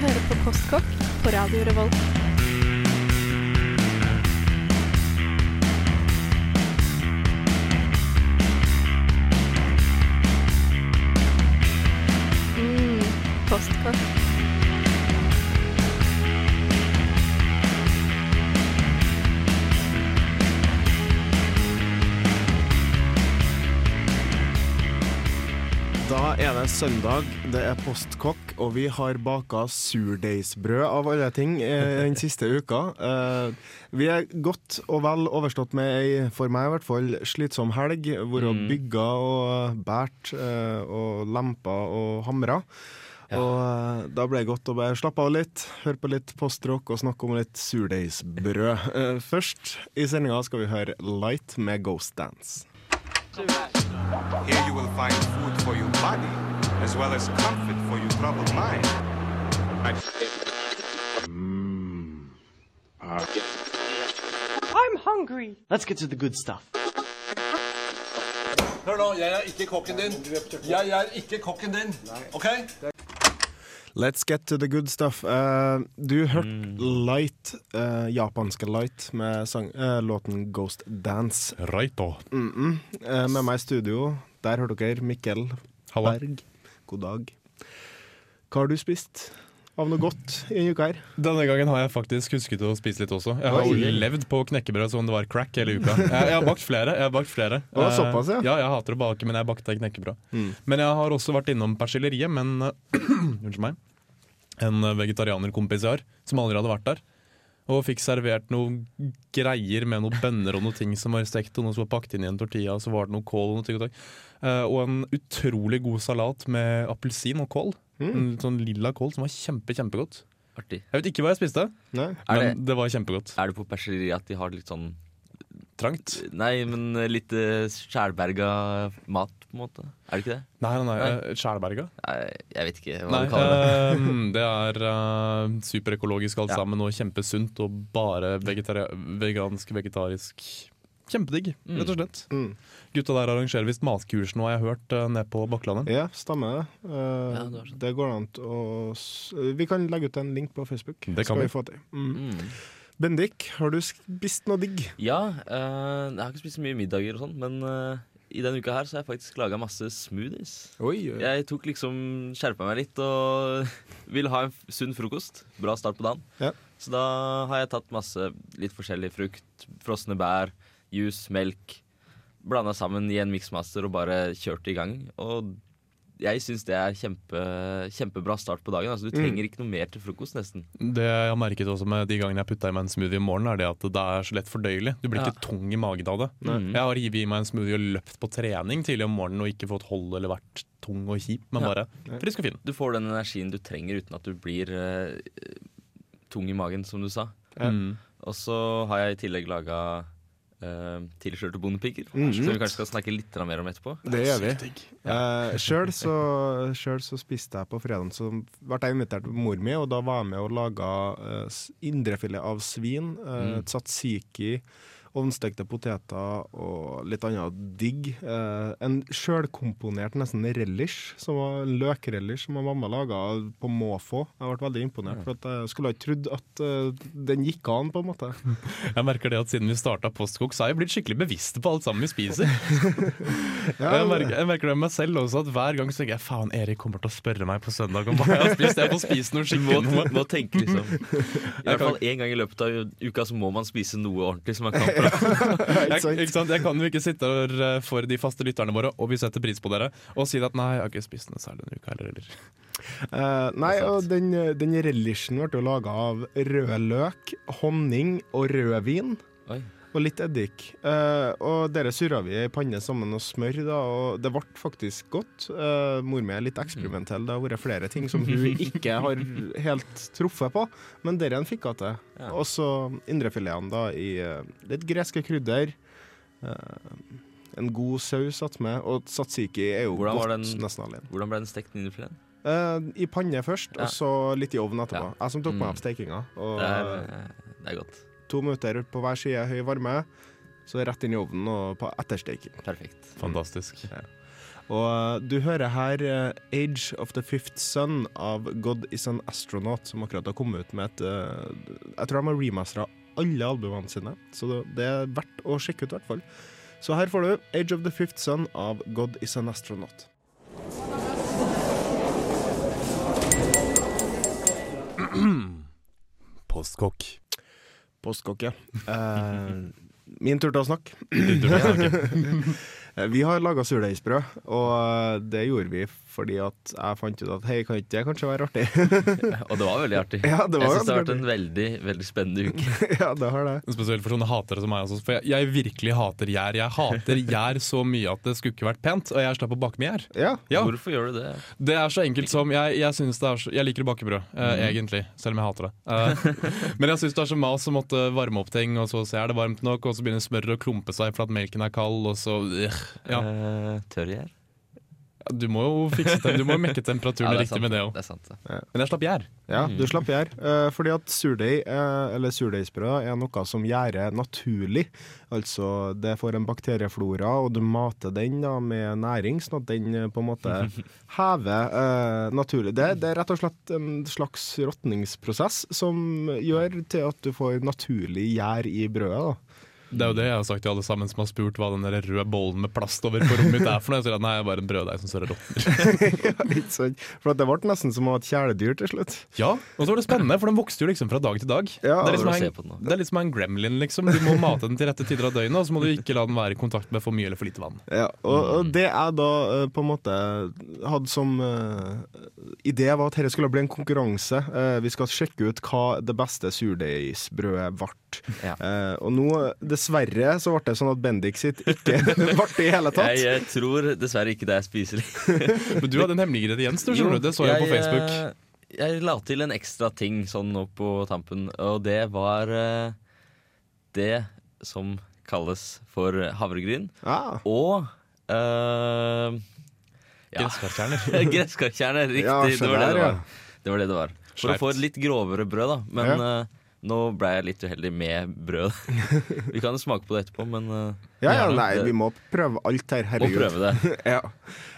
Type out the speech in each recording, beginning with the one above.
hører på Postkokk på Radio Revolt. Mm, postkokk. Da er det søndag, det er postkokk, og vi har baka surdeigsbrød av alle ting eh, den siste uka. Eh, vi er godt og vel overstått med ei, for meg i hvert fall, slitsom helg. Hvor vi Mm. bygga og båret eh, og lempa og hamra. Og eh, da ble det godt å bare slappe av litt, høre på litt postrock og snakke om litt surdeigsbrød. Først i sendinga skal vi høre Light med Ghost Dance. Here you will find food for your body, as well as comfort for your troubled mind. I'm hungry. Let's get to the good stuff. Hør nå, jeg er ikke kokken din. Jeg er ikke kokken din. OK? Let's get to the good stuff. Uh, du hørte Light, uh, japanske Light, med sang, uh, låten Ghost Dance. Raito. Mm -mm. Eh, med meg i studio, der hørte dere Mikkel Halla. Berg. God dag. Hva har du spist av noe godt i denne uka her? Denne gangen har jeg faktisk husket å spise litt også. Jeg har Oi. levd på knekkebrød som det var crack hele uka. Jeg, jeg har bakt flere. Jeg har bakt flere. Det var såpass, ja. ja. Jeg hater å bake, men jeg bakte knekkebrød. Mm. Men jeg har også vært innom persilleriet, men eh, Unnskyld meg. En vegetarianerkompis jeg har, som aldri hadde vært der. Og fikk servert noen greier med noen bønner og noen ting som var stekt, og noe som var pakket inn i en tortilla, og så var det noe kål og noe ting og ting. Eh, og en utrolig god salat med appelsin og kål. Mm. En sånn lilla kål som var kjempe, kjempegodt. Artig. Jeg vet ikke hva jeg spiste, Nei? Men det, det var kjempegodt. er det på persilleriet at de har litt sånn Trangt? Nei, men litt uh, skjærberga mat, på en måte? Er det ikke det? Nei, nei, nei. Eh, Skjærberga? Nei, jeg vet ikke hva Nei, du kaller det. Uh, det er uh, superøkologisk alt Ja. sammen og kjempesunt og bare vegansk, vegetarisk. Kjempedigg, rett og slett. Mm. Gutta der arrangerer visst matkurs nå, har jeg hørt, ned på Bakklandet. Ja, stemmer. Eh, Ja, det sånn. det går an å s- Vi kan legge ut en link på Facebook. Det kan skal vi. vi få til. Mm. Bendik, har du spist noe digg? Ja, uh, jeg har ikke spist så mye middager og sånn, men uh, i denne uka her så har jeg faktisk laga masse smoothies. Oi, oi. Jeg tok liksom skjerpa meg litt og ville ha en sunn frokost. Bra start på dagen. Ja. Så da har jeg tatt masse litt forskjellig frukt, frosne bær, juice, melk. Blanda sammen i en miksmaster og bare kjørt i gang. Og jeg syns det er kjempe, kjempebra start på dagen. Altså, du Mm. trenger ikke noe mer til frokost, nesten. Det jeg har merket også med de gangene jeg putta i meg en smoothie om morgenen, er det at det er så lett fordøyelig. Du blir Ja. ikke tung i magen av det. Mm. Jeg har hivet i meg en smoothie og løpt på trening tidlig om morgenen og ikke fått hold eller vært tung og kjip, men Ja. bare frisk og fin. Du får den energien du trenger uten at du blir uh, tung i magen, som du sa. Mm. Og så har jeg i tillegg laga uh, tilskjørte bondepiker, mm. som vi kanskje skal snakke litt mer om etterpå. Det gjør vi. Uh, Sjøl så, så spiste jeg på fredag, så ble jeg invitert av mor mi, og da var jeg med og laga uh, indrefilet av svin, uh, tzatziki, ovnstekte poteter og litt annet digg. Eh, en sjølkomponert nesten relish, som var en løkrelish som mamma laga på måfå. Jeg ble veldig imponert, for at jeg skulle ha ikke trodd at uh, den gikk an, på en måte. Jeg merker det at siden vi starta Postkok, så har jeg blitt skikkelig bevisst på alt sammen vi spiser. Ja, jeg, merker, jeg merker det med meg selv også, at hver gang så tenker jeg faen, Erik kommer til å spørre meg på søndag om hva jeg har spist. Jeg får spise noe skikkelig. må, noe. må tenke, liksom. I hvert fall én gang i løpet av uka så må man spise noe ordentlig som man kan. Jeg, ikke sant? jeg kan jo ikke sitte her eh, for de faste lytterne våre, og vi setter pris på dere, og si at nei, jeg har ikke spist noe særlig denne uka heller. Eller. Uh, nei, og den, den relishen ble jo laga av rød løk, honning og rødvin. Oi. Og litt eddik. Uh, og dere surra vi i panne sammen og smør, da, og det ble faktisk godt. Uh, mor mi er litt eksperimentell, det har vært flere ting som hun ikke har helt truffet på, men dere fikk hun til. Ja. Og så indrefiletene da i eh, litt greske krydder. Uh, en god saus satt med, og tzatziki er jo Hvordan godt den- nesten alene. Hvordan ble den stekt indrefileten? Uh, I panne først, Ja. og så litt i ovnen etterpå. Ja. Jeg som tok meg Mm. av stekinga. Og Det er, det er godt. To minutter på hver side høy varme. Så rett inn i ovnen og på ettersteking. Perfekt. Fantastisk. Og eh, du hører her uh, 'Age of the Fifth Sun' av God Is An Astronaut, som akkurat har kommet ut med et uh, Jeg tror de har remastera alle albumene sine, så det, det er verdt å sjekke ut, i hvert fall. Så her får du 'Age of the Fifth Sun' av God Is An Astronaut. Postkokk. Postkokk, ja. Eh, min tur til å snakke. Til å snakke. Vi har laga surdeigsbrød, og det gjorde vi fordi at jeg fant ut at hei, kan ikke det kanskje være artig? Og det var veldig artig. Ja, det var jeg syns det har vært en veldig veldig spennende uke. ja, det har det. Spesielt for sånne hatere som meg. Altså. For jeg, jeg virkelig hater gjær. Jeg hater gjær så mye at det skulle ikke vært pent, og jeg slapp å bake med gjær. Ja. Ja, Hvorfor gjør du det? det er så enkelt som Jeg, jeg, det er så, jeg liker å bake brød, uh, mm. egentlig, selv om jeg hater det. Uh, men jeg syns det er så mas å måtte varme opp ting, og så se er det varmt nok, og så begynner smøret å klumpe seg for at melken er kald, og så uh, ja. uh, tørr gjær? Du må jo fikse du må jo mekke temperaturen Ja, riktig sant, med det òg. Det sant, det. Men jeg slapp gjær. Ja, Mm. du slapp gjær. Uh, fordi at surdeig, uh, eller surdeigsbrød, er noe som gjærer naturlig. Altså, det får en bakterieflora, og du mater den da med næring, sånn at den eh, på en måte hever uh, naturlig. Det, det er rett og slett en slags råtningsprosess som gjør til at du får naturlig gjær i brødet. da. Det er jo det jeg har sagt til alle sammen som har spurt hva den der røde bollen med plast over på rommet mitt er for noe. Jeg sier at nei, det er bare en brøddeig som står rotter. ja, litt sånn. For at det ble nesten som å ha et kjæledyr til slutt. Ja, og så var det spennende, for den vokste jo liksom fra dag til dag. Ja, det, er liksom det en, det er litt som en gremlin, liksom. Du må mate den til rette tider av døgnet, og så må du ikke la den være i kontakt med for mye eller for lite vann. Ja, og, og det jeg da eh, på en måte hadde som uh, idé, var at dette skulle bli en konkurranse. Uh, vi skal sjekke ut hva det beste surdeigsbrødet ble. Ja. Uh, og nå, dessverre, så ble det sånn at Bendik sitt ikke ble det i hele tatt. Jeg, jeg, tror dessverre ikke det er spiselig. Men du hadde en hemmelig ingrediens, du, skjønner du. Det så jeg, på Facebook. eh, Jeg la til en ekstra ting sånn nå på tampen, og det var eh, det som kalles for havregryn. Ah. Og uh, ja. Gresskarkjerner. Gresskarkjerner, riktig. Ja, det, var det, det, ja. var. det var det det var. For å få et litt grovere brød, da. Men Ja. Nå ble jeg litt uheldig med brød. Vi kan smake på det etterpå, men uh, ja, ja, nei, vi må prøve alt her, må prøve det. Ja.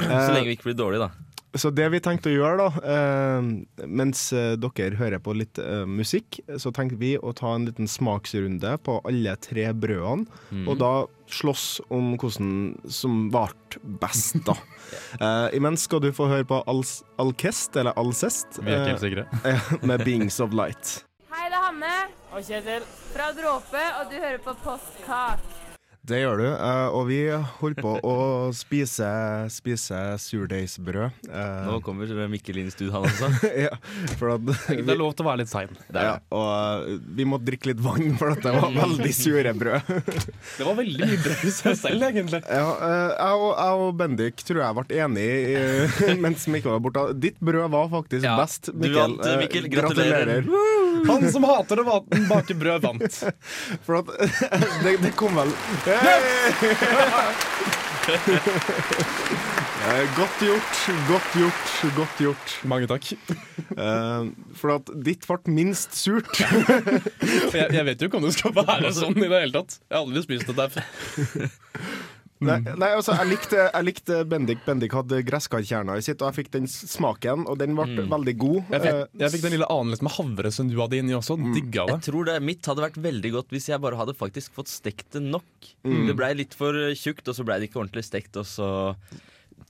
Så Eh, lenge vi ikke blir dårlige, da. Så det vi tenkte å gjøre da, eh, mens eh, dere hører på litt eh, musikk, så tenkte vi å ta en liten smaksrunde på alle tre brødene, Mm. og da slåss om hvordan som ble best, da. Eh, imens skal du få høre på Alkest, eller Alcest, Vi er ikke helt sikre. med Beings of Light. Det er Hanne. Og Kjetil. Fra Dråpe, og du hører på Postkak. Det gjør du, eh, og vi holder på å spise, spise surdeigsbrød. eh, Nå kommer Mikkel inn i studio, han også. ja, for at Det er lov til å være litt sein. Ja, og uh, vi måtte drikke litt vann, for at det var veldig sure brød. Det var veldig mye brød i seg selv, egentlig. Ja, jeg, og, jeg og Bendik tror jeg ble enige mens Mikkel var borte. Ditt brød var faktisk Ja, best, du Mikkel. vant, Mikkel. Gratulerer. Gratulerer. Han som hater å bake brød, vant. For at det, det kom vel hey! Eh, Godt gjort, godt gjort, godt gjort. Mange takk. Eh, for at ditt ble minst surt. Jeg, jeg vet jo ikke om det skal være sånn i det hele tatt. Jeg har aldri spist det der. Nei, nei, altså, jeg likte, jeg likte Bendik. Bendik hadde gresskarkjerner i sitt, og jeg fikk den smaken, og den ble veldig god. Jeg fikk, Eh, jeg fikk den lille anelsen med havre som du hadde inni også. Digga det. Jeg tror det mitt hadde vært veldig godt hvis jeg bare hadde faktisk fått stekt det nok. Det blei litt for tjukt, og så blei det ikke ordentlig stekt, og så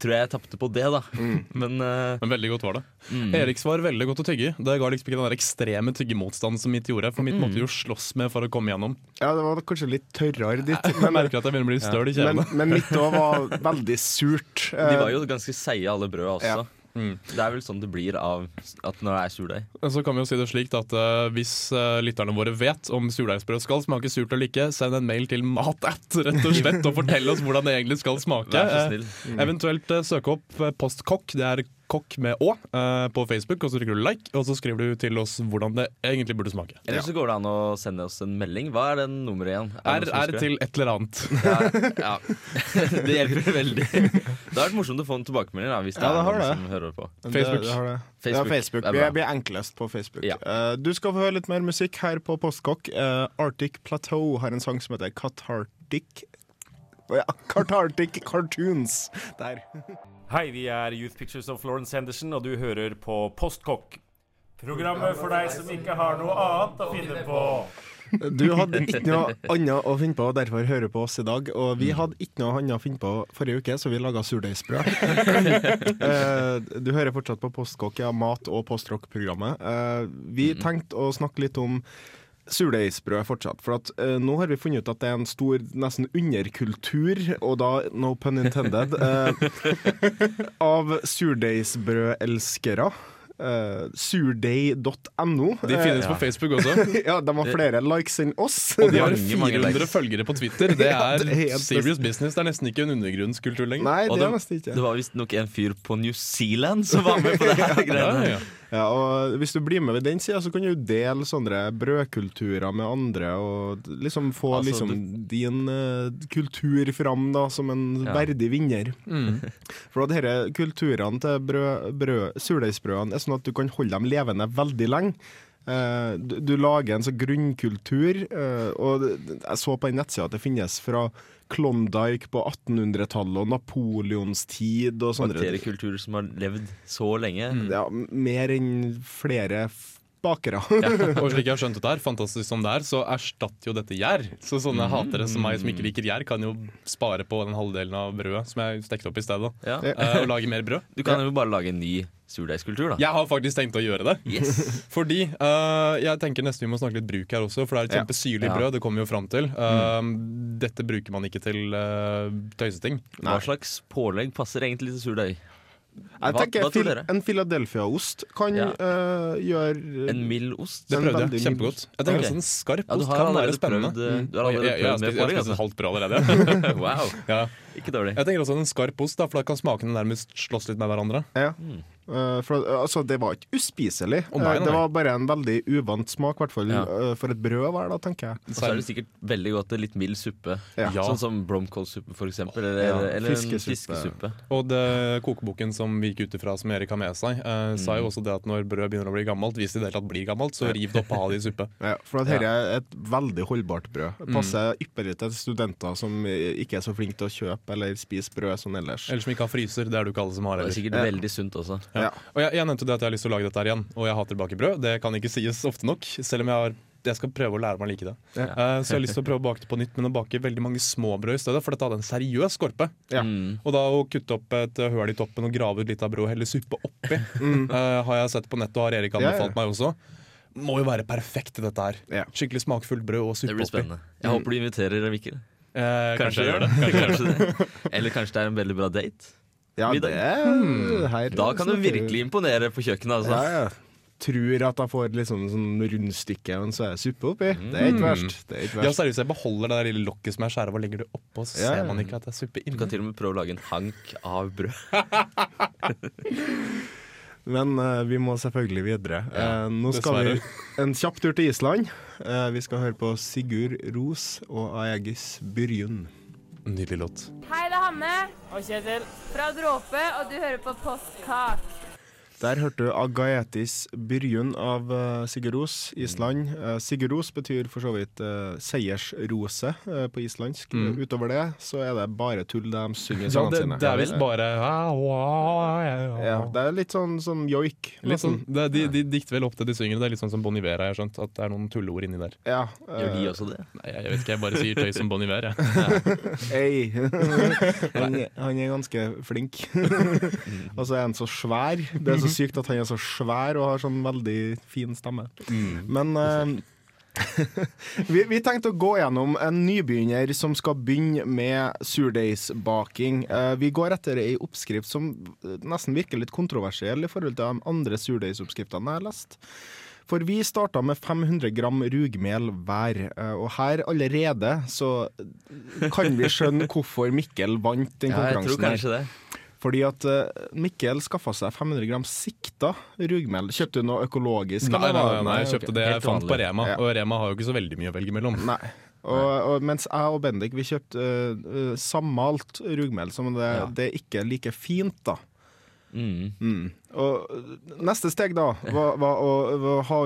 tror jeg jeg tapte på det, da. Men uh, Men veldig godt var det. mm. Eriks var veldig godt å tygge. Det ga liksom ikke den der ekstreme tyggemotstanden som mitt gjorde. For mitt måtte jo slåss med for å komme gjennom. Ja, det var kanskje litt tørrere ditt, Jeg men, merker at jeg begynner å bli støl i men, men mitt òg var veldig surt. De var jo ganske seige, alle brøda også. Ja. Mm. Det er vel sånn det blir av at når det er surdeig. Så kan vi jo si det slik at uh, Hvis uh, lytterne våre vet om surdeigsbrød skal smake surt eller ikke, send en mail til matat rett og slett og fortell oss hvordan det egentlig skal smake. Vær så snill. Eventuelt uh, søke opp Postkokk. Det er postkokk med Å eh, på Facebook, og så trykker du like, og så skriver du til oss hvordan det egentlig burde smake. Eller så går det an å sende oss en melding. Hva er den nummeret igjen? Er er til et eller annet. Ja, ja. Det hjelper veldig. Det har vært morsomt å få en tilbakemelding da, hvis det Ja, det er noen det. som hører på. Facebook. Det, det har. Facebook ja, Facebook. Vi blir er, vi er enklest på Facebook. Ja. Uh, du skal få høre litt mer musikk her på Postkokk. Uh, Arctic Plateau har en sang som heter Cathartic oh, ja, Cathartic Cartoons. Der. Hei, vi er Youth Pictures of Florence Henderson, og du hører på Postkokk. Programmet for deg som ikke har noe annet å finne på. Du hadde ikke noe annet å finne på, og derfor hører på oss i dag. Og vi hadde ikke noe annet å finne på forrige uke, så vi laga surdeigsbrød. Eh, du hører fortsatt på Postkokk, ja, mat- og postrock-programmet. Eh, vi tenkte å snakke litt om Surdeigsbrød fortsatt. For at, uh, nå har vi funnet ut at det er en stor nesten underkultur, og da no pun intended, uh, av surdeigsbrødelskere. Uh, surdeig.no. De finnes på Facebook også. ja, de har flere likes enn oss. Og de har Mange, mange 400 følgere på Twitter. Det Ja, er det er helt serious business. Det er nesten ikke en undergrunnskultur lenger. Nei, Og det er nesten ikke. Det var visstnok en fyr på New Zealand som var med på det her Ja, greiene. ja. Ja, og Hvis du blir med ved den sida, så kan du dele sånne brødkulturer med andre, og liksom få Altså, liksom din uh, kultur fram da som en Ja. verdig vinner. Mm. For at disse kulturene til brød, brød, surdeigsbrødene er sånn at du kan holde dem levende veldig lenge. Eh, du, du lager en sånn grunnkultur, eh, og jeg så på en nettside at det finnes fra Klondyke på 1800-tallet og napoleonstid og sånne Bakteriekultur som har levd så lenge. Ja, mer enn flere bakere. Og slik jeg har skjønt det der, fantastisk som det er, så erstatter jo dette gjær. Så sånne hatere som meg som ikke liker gjær, kan jo spare på den halvdelen av brødet som jeg stekte opp i stedet. Ja. Uh, Og lage mer brød. Du kan jo bare lage en ny surdeigskultur, da. Jeg har faktisk tenkt å gjøre det. Yes. Fordi uh, jeg tenker nesten vi må snakke litt bruk her også, for det er et kjempesyrlig Ja. brød. Det kommer vi jo fram til. Eh, Dette bruker man ikke til uh, tøyseting. Hva slags pålegg passer egentlig til surdeig? Jeg tenker hva? En Philadelphia-ost kan Ja. uh, gjøre En mild ost? Det prøvde jeg. Kjempegodt. Jeg tenker okay. også en skarp ost ja, kan være spennende. prøvd, eh, du har allerede jeg, jeg, har prøvd med spist- jeg har spist et halvt brød allerede. wow. ja. Ikke dårlig. Jeg tenker også en skarp ost, da, for da kan smakene nærmest slåss litt med hverandre. Ja. Eh, for, altså, det var ikke uspiselig. Oh, nei, Eh, nei. Det var bare en veldig uvant smak, i hvert fall Ja. eh, for et brød å være, da, tenker jeg. Så er det sikkert veldig godt litt mild suppe. Ja. Sånn som blomkålsuppe, for eksempel. Eller, Ja, eller en fiskesuppe. fiskesuppe. Og det, kokeboken som vi gikk ut ifra, som Erik har med seg, eh, sa jo også det at når brød begynner å bli gammelt, hvis det i det hele tatt blir gammelt, så riv det opp og ha det i suppe. Ja, for at dette er et veldig holdbart brød. Det passer ypperlig til studenter som eh, ikke er så flinke til å kjøpe eller spise brød sånn ellers. Eller som ikke har fryser. Det er det ikke alle som har det er sikkert Ja. veldig sunt også. Ja. Og jeg, jeg nevnte det at jeg har lyst til å lage dette her igjen, og jeg hater bakebrød. Det kan ikke sies ofte nok, selv om jeg har jeg skal prøve å lære meg å like det. Ja. Uh, så jeg har lyst til å prøve å bake det på nytt, men å bake veldig mange små brød i stedet. For dette hadde en seriøs skorpe. Ja. Mm. Og da å kutte opp et høl i toppen og grave ut litt av brød og helle suppe oppi, eh, har jeg sett på nettet og har Erik anbefalt Ja, meg også. Må jo være perfekt i dette her. Ja. Skikkelig smakfullt brød og Det suppe blir oppi. spennende. Jeg håper du inviterer Mikkel. Eh, kanskje jeg gjør det. Kanskje det. Eller kanskje det er en veldig bra date. Ja, Middag. det er her Da kan du virkelig imponere på kjøkkenet. Altså. Ja, ja. Tror at jeg får litt sånn rundstykke, men så er det suppe oppi. Det er ikke verst. Det er ikke Ja, seriøst, jeg beholder det der lille lokket som jeg skjærer av og legger det oppå, så Ja, ser man ikke at det er suppe Du inni. kan til og med prøve å lage en hank av brød. Men uh, vi må selvfølgelig videre. Ja, uh, nå skal dessverre. vi en kjapp tur til Island. Uh, vi skal høre på Sigurd Ros og Aegis Byrjun. Nydelig låt. Hei, det er Hanne og Kjetil fra Dråpe, og du hører på Postkak. Der hørte du Agaetis Byrjun av eh, Sigurd Ros, Island. Uh, Sigurd Ros betyr for så vidt uh, seiersrose uh, på islandsk. Mm. Utover det så er det bare tull de synger i Ja, sangene sine. det er visst bare Ja, det er litt sånn som joik. Litt sånn, det, de, de dikter vel opp til de synger. Det er litt sånn som Bon Iver, har jeg skjønt. At det er noen tulleord inni der. Ja, Gjør de også det? Nei, jeg vet ikke, jeg bare sier tøy som Bon Iver, jeg. Ei. han, han er ganske flink. og så er han så svær. Det er så sykt at han er så svær og har sånn veldig fin stemme. Men uh, vi, vi tenkte å gå gjennom en nybegynner som skal begynne med surdeigsbaking. Uh, vi går etter ei oppskrift som eh, nesten virker litt kontroversiell i forhold til de andre surdeigsoppskriftene jeg har lest. For vi starta med 500 gram rugmel hver, og her allerede så kan vi skjønne hvorfor Mikkel vant den Ja, jeg tror konkurransen. kanskje det. Fordi at eh, Mikkel skaffa seg 500 gram sikta rugmel. Kjøpte du noe økologisk? Nei, nei, nei, nei, jeg kjøpte det jeg fant på. Rema, Ja. og Rema har jo ikke så veldig mye å velge mellom. Nei. Og, og mens jeg og Bendik vi kjøpte uh, sammalt rugmel, som det, Ja. det er ikke like fint, da. Mm. Mm. Og neste steg da var, var å, var å ha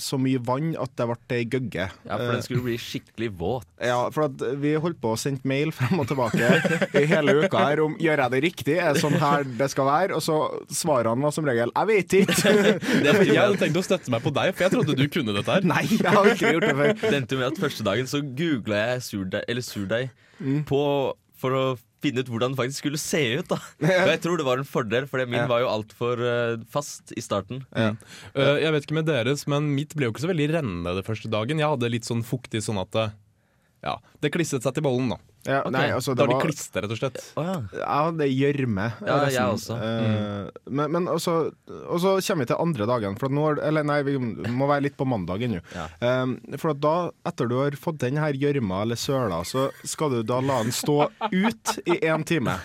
så mye vann at det ble ei gøgge. Ja, for den skulle bli skikkelig våt. Ja, for at vi holdt på å sende mail frem og tilbake i hele uka her om gjør jeg det riktig, er det sånn her det skal være? Og så svarene var som regel 'jeg vet ikke'. Jeg hadde tenkt å støtte meg på deg, for jeg trodde du kunne dette her. Nei, jeg har ikke gjort det før. Det endte med at første dagen så googla jeg surdeig, eller surdeig Mm. på, for å finne ut hvordan det faktisk skulle se ut. da Og jeg tror det var en fordel, for min Ja. var jo altfor uh, fast i starten. Ja. Uh, jeg vet ikke med deres, men mitt ble jo ikke så veldig rennende det første dagen. Jeg hadde litt sånn fuktig sånn at det, ja, det klisset seg til bollen. da. Ja, nei, altså, det Da de var, klistret, rett og slett. Oh, ja. det er gjørme. Ja, resten. jeg også. Eh, men, men også, og så kommer vi til andre dagen. For at nå, er- eller nei, vi må være litt på mandag ennå. Ja. Eh, for at da, etter du har fått den her gjørma eller søla, så skal du da la den stå ut i én time.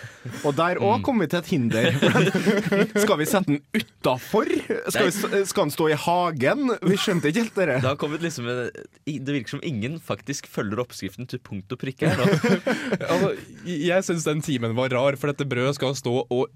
Og der Mm. kommer kom vi til et hinder. skal vi sette den utafor? Skal, vi- skal den stå i hagen? Vi skjønte ikke helt det. Det har liksom Det virker som ingen faktisk følger oppskriften til punkt og prikke. her nå. Altså, jeg syns den timen var rar, for dette brødet skal stå og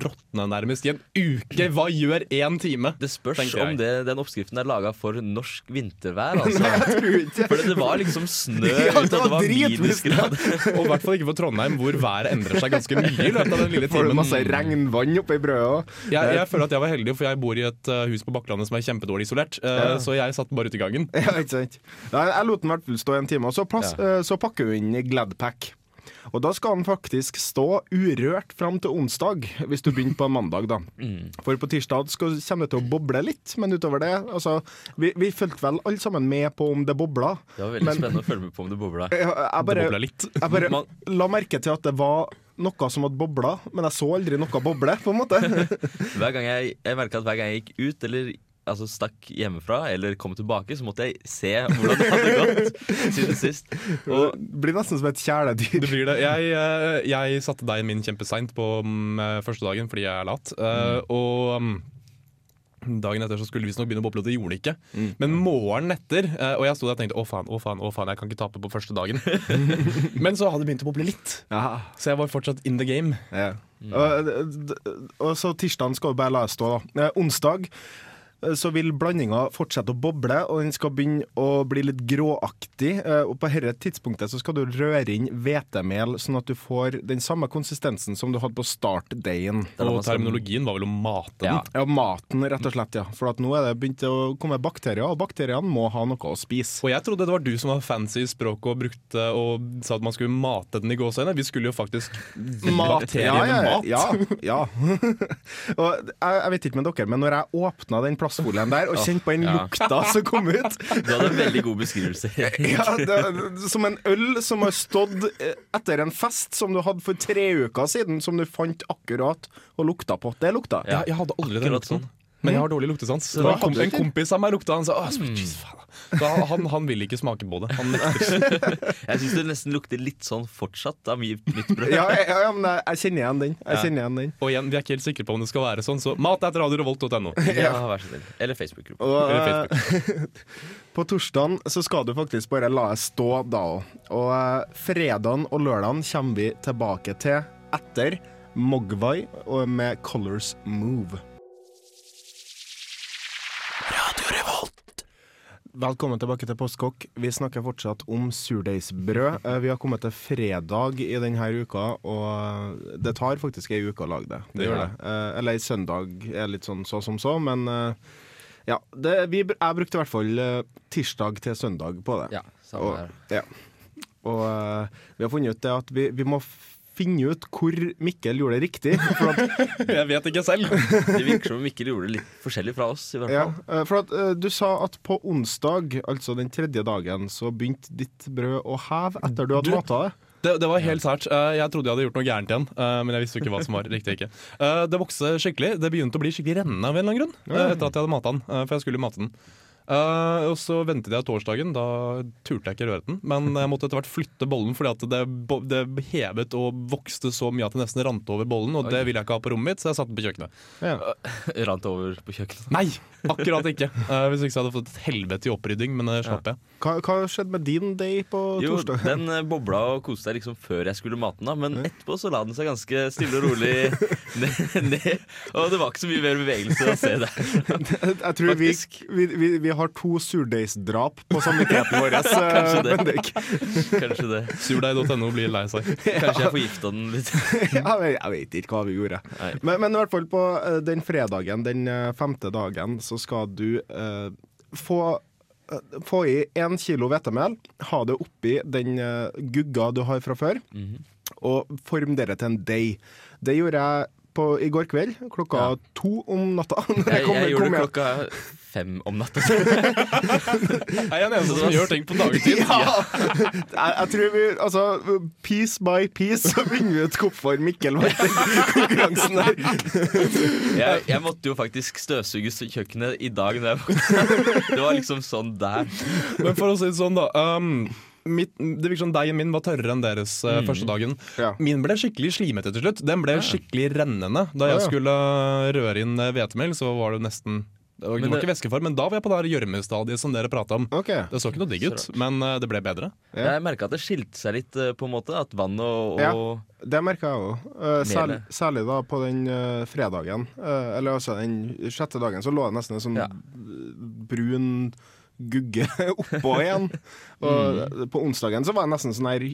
råtne nærmest i en uke. Hva gjør én time? Det spørs om det, den oppskriften er laga for norsk vintervær. Altså. For det var liksom snø Ja, ute, det og det var minusgrader. Og i hvert fall ikke for Trondheim, hvor været endrer seg ganske mye i løpet av den lille Får du masse regnvann oppi brødet òg? Jeg, jeg føler at jeg var heldig, for jeg bor i et uh, hus på Bakklandet som er kjempedårlig isolert. Uh, Ja. Så jeg satt bare ute i gangen. Ja, ikke sant. Jeg lot den i hvert fall stå en time, og så, plass, ja. så pakker vi inn i Gladpack. Og da skal den faktisk stå urørt fram til onsdag, hvis du begynner på mandag, da. Mm. For på tirsdag skal, kommer det til å boble litt, men utover det altså, Vi, vi fulgte vel alle sammen med på om det bobla. Det var veldig Men- spennende å følge med på om det bobla. Jeg, jeg Det bobla litt. jeg bare Man- la merke til at det var noe som hadde bobla, men jeg så aldri noe boble, på en måte. Hver gang jeg, jeg merka at hver gang jeg gikk ut eller altså stakk hjemmefra eller kom tilbake, så måtte jeg se hvordan det hadde gått siden sist. Og Det blir nesten som et kjæledyr. Det blir det. Jeg, eh, jeg satte deg min kjempeseint på mm, eh, første dagen fordi jeg er lat. Mm. og mm, dagen etter så skulle vi visstnok begynne å boble, og det gjorde det ikke. Men morgenen etter eh, Og jeg sto der og tenkte å faen, å faen, å faen, jeg kan ikke tape på første dagen. Men så hadde det begynt å boble litt, Aha. så jeg var fortsatt in the game. Ja. Og, og så tirsdagen skal vi bare la det stå, da. Eh, onsdag eh, så vil blandinga fortsette å boble, og den skal begynne å bli litt gråaktig. Eh, Og på dette tidspunktet så skal du røre inn hvetemel, sånn at du får den samme konsistensen som du hadde på startdagen. Og terminologien var vel å mate den. Ja. Ja, maten, rett og slett, ja. For nå er det begynt å komme bakterier, og bakteriene må ha noe å spise. Og jeg trodde det var du som var fancy i språket og brukte og sa at man skulle mate den i gåseøynene. Vi skulle jo faktisk gi bakteriene mat. Ja, ja. og jeg, jeg vet ikke med dere, men når jeg åpna den plastfolien der og kjente på den Ja. lukta som kom ut Du hadde en veldig god beskrivelse. ja, det, Som en øl som har stått eh, etter en fest som du hadde for tre uker siden, som du fant akkurat og lukta på. Det lukta. Ja. Jeg, hadde aldri den Akkurat lukten. sånn. Men jeg har dårlig luktesans. Det var kom, en kompis av meg lukta, han sa så, så han, han vil ikke smake på det. Han nekter. Jeg syns det nesten lukter litt sånn fortsatt av mitt brød. Ja, ja, ja, men jeg, jeg kjenner igjen den. Jeg kjenner igjen den. Og igjen, vi er ikke helt sikre på om det skal være sånn, så mat etter radiorevolt.no. Ja, vær så snill. Eller Facebook-gruppa. Eh, på torsdagen så skal du faktisk bare la det stå da òg. Og eh, fredagen og lørdagen kommer vi tilbake til etter Mogwai med Colors Move. Velkommen tilbake til Postkokk. Vi snakker fortsatt om surdeigsbrød. Eh, Vi har kommet til fredag i denne uka, og eh, det tar faktisk ei uke å lage det. Det gjør det. Eh, Eller ei søndag er litt sånn så som så, men ja. Det, vi, jeg brukte i hvert fall tirsdag til søndag på det. Ja, samme Og, her. ja. og vi har funnet ut det at vi, vi må finne ut hvor Mikkel gjorde det riktig. At, Jeg vet ikke selv. Det virker som Mikkel gjorde det litt forskjellig fra oss, i hvert ja, fall. eh, for at eh, du sa at på onsdag, altså den tredje dagen, så begynte ditt brød å heve etter du hadde mata det. Det, det var helt sært. Eh, Jeg trodde jeg hadde gjort noe gærent igjen, men jeg visste jo ikke hva som var riktig. ikke Det vokste skikkelig. Det begynte å bli skikkelig rennende av en eller annen grunn. Etter at jeg hadde mata den, for jeg skulle mate den. Eh, og så ventet jeg torsdagen. Da turte jeg ikke røre den. Men jeg måtte etter hvert flytte bollen fordi at det, det hevet og vokste så mye at det nesten rant over bollen. Og det ville jeg ikke ha på rommet mitt, så jeg satte den på kjøkkenet. Ja. Rant over på kjøkkenet. Nei, akkurat ikke. Uh, hvis ikke så hadde jeg fått et helvete i opprydding, men det slapp jeg. Hva, hva skjedde med din day på Jo, torsdag? den eh, bobla og koste seg liksom før jeg skulle mate den. Men etterpå så la den seg ganske stille og rolig ned. ned. Og det var ikke så mye mer bevegelse å se der. Jeg tror vi, Faktisk. vi, vi, vi har to surdeigsdrap på samvittigheten vår. Kanskje det. Kanskje det. Surdeig.no blir lei seg. Kanskje jeg forgifta den litt. jeg, vet, jeg vet ikke hva vi gjorde. Men, men i hvert fall på eh, den fredagen, den eh, femte dagen, så skal du eh, få eh, få i én kilo hvetemel, ha det oppi den gugga du har fra før, Mhm. og form det til en deig. Det gjorde jeg på, i går kveld, klokka Ja. to om natta. Når Jeg, kom- jeg kom gjorde det klokka fem om natta. Jeg er den eneste som gjør ting på dagtid. Ja! Jeg, jeg tror vi Altså, piece by piece så bringer vi ut hvorfor Mikkel vant konkurransen der. Jeg, jeg måtte jo faktisk støvsuge kjøkkenet i dag. Når jeg våkna. Det var liksom sånn der. Men for å si det sånn, da. Um, mitt, det virker som Deigen min var tørrere enn deres mm. første dagen. Ja. Min ble skikkelig slimete til slutt. Den ble skikkelig rennende. Da jeg ja. skulle røre inn eh, hvetemel, så var det nesten Det var, det var ikke væskeform, men da var jeg på det gjørmestadiet som dere prata om. Okay. Det så ikke noe digg ut, men eh, det ble bedre. Ja. Jeg merka at det skilte seg litt, eh, på en måte. At vann og, og Ja. Det merka jeg òg. særlig, særlig da på den uh, fredagen. uh, eller altså den sjette dagen, så lå det nesten en sånn Ja. brun gugge oppå igjen. Og Mm. på onsdagen så var det nesten sånn her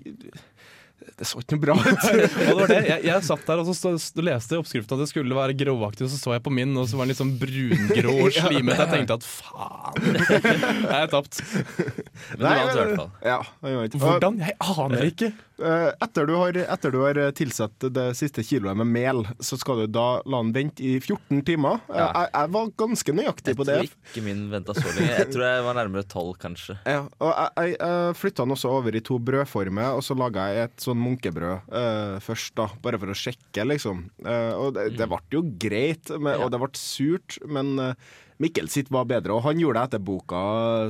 Det så ikke noe bra ut. Det. Jeg, jeg satt der og så stå, leste oppskriften at det skulle være gråaktig, og så så jeg på min, og så var den litt sånn brungrå og slimete. Jeg tenkte at faen, jeg er tapt. Men du vant i hvert fall. Ja. Hvordan? Jeg aner ikke. Eh, etter, du har, etter du har tilsatt det siste kiloet med mel, så skal du da la den vente i 14 timer. Eh, Ja. Jeg, jeg var ganske nøyaktig Jeg på det. Jeg tror ikke min venta så lenge. Jeg tror jeg var nærmere tolv, kanskje. Ja, og jeg, jeg, flytta den også over i to brødformer, og så laga jeg et sånn munkebrød uh, først, da, bare for å sjekke, liksom. Uh, og det, det ble jo greit, men, og det ble surt, men eh, Mikkel sitt var bedre, og han gjorde det etter boka,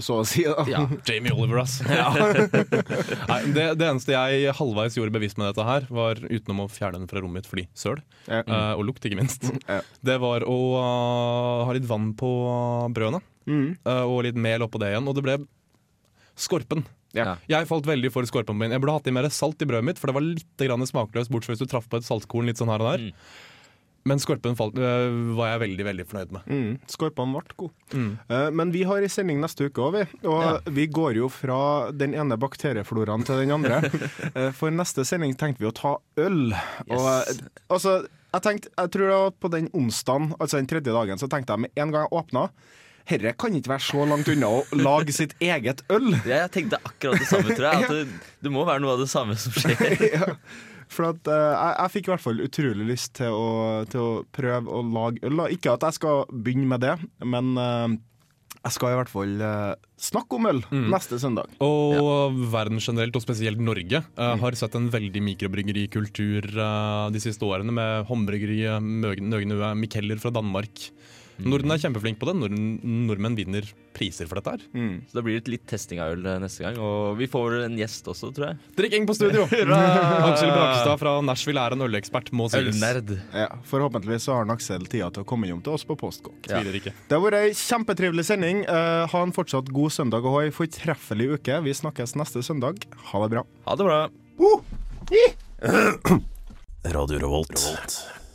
så å si. Da. Ja. Jamie Oliver, ass. Nei, det, det eneste jeg halvveis gjorde bevisst med dette her, var utenom å fjerne den fra rommet mitt fordi søl, Ja. uh, og lukt, ikke minst, Ja. det var å uh, ha litt vann på brødene. Mm. Uh, og litt mel oppå det igjen. Og det ble skorpen. Ja. Jeg falt veldig for skorpen min. Jeg burde hatt i mer salt i brødet mitt, for det var litt smakløst, bortsett fra hvis du traff på et saltkorn litt sånn her og der. Mm. Men skorpen falt, øh, var jeg veldig veldig fornøyd med. Mm, Skorpen ble god. Mm. Eh, men vi har i sending neste uke òg, vi. Og vi går jo fra den ene bakteriefloraen til den andre. Eh, For neste sending tenkte vi å ta øl. Og Yes. Og altså, jeg tenkte, jeg tror det var på den onsdagen, altså den tredje dagen, så tenkte jeg med en gang jeg åpna Herre kan ikke være så langt unna å lage sitt eget øl. Ja, jeg tenkte akkurat det samme, tror jeg. At det, det må være noe av det samme som skjer. ja. For at, uh, jeg, jeg fikk i hvert fall utrolig lyst til å, til å prøve å lage øl. Ikke at jeg skal begynne med det, men uh, jeg skal i hvert fall uh, snakke om øl neste søndag. Og verden generelt, og spesielt Norge, eh, har sett en veldig mikrobryggerikultur uh, de siste årene, med håndbryggeriet Nøgne Mikeller fra Danmark. Norden er kjempeflink på det. Norden, nordmenn vinner priser for dette her. Så da blir det litt testing av øl eh, neste gang. Og vi får en gjest også, tror jeg. Drikking på studio! Aksel Brakstad fra Nashville er en ølekspert, må sies. Ølnerd. Ja, Forhåpentligvis så har han Aksel tida til å komme hjem til oss på Postkokk. Ja. Det har vært ei kjempetrivelig sending. Uh, ha en fortsatt god søndag og ha ei fortreffelig uke. Vi snakkes neste søndag. Ha det bra. Ha det bra. Radio Revolt.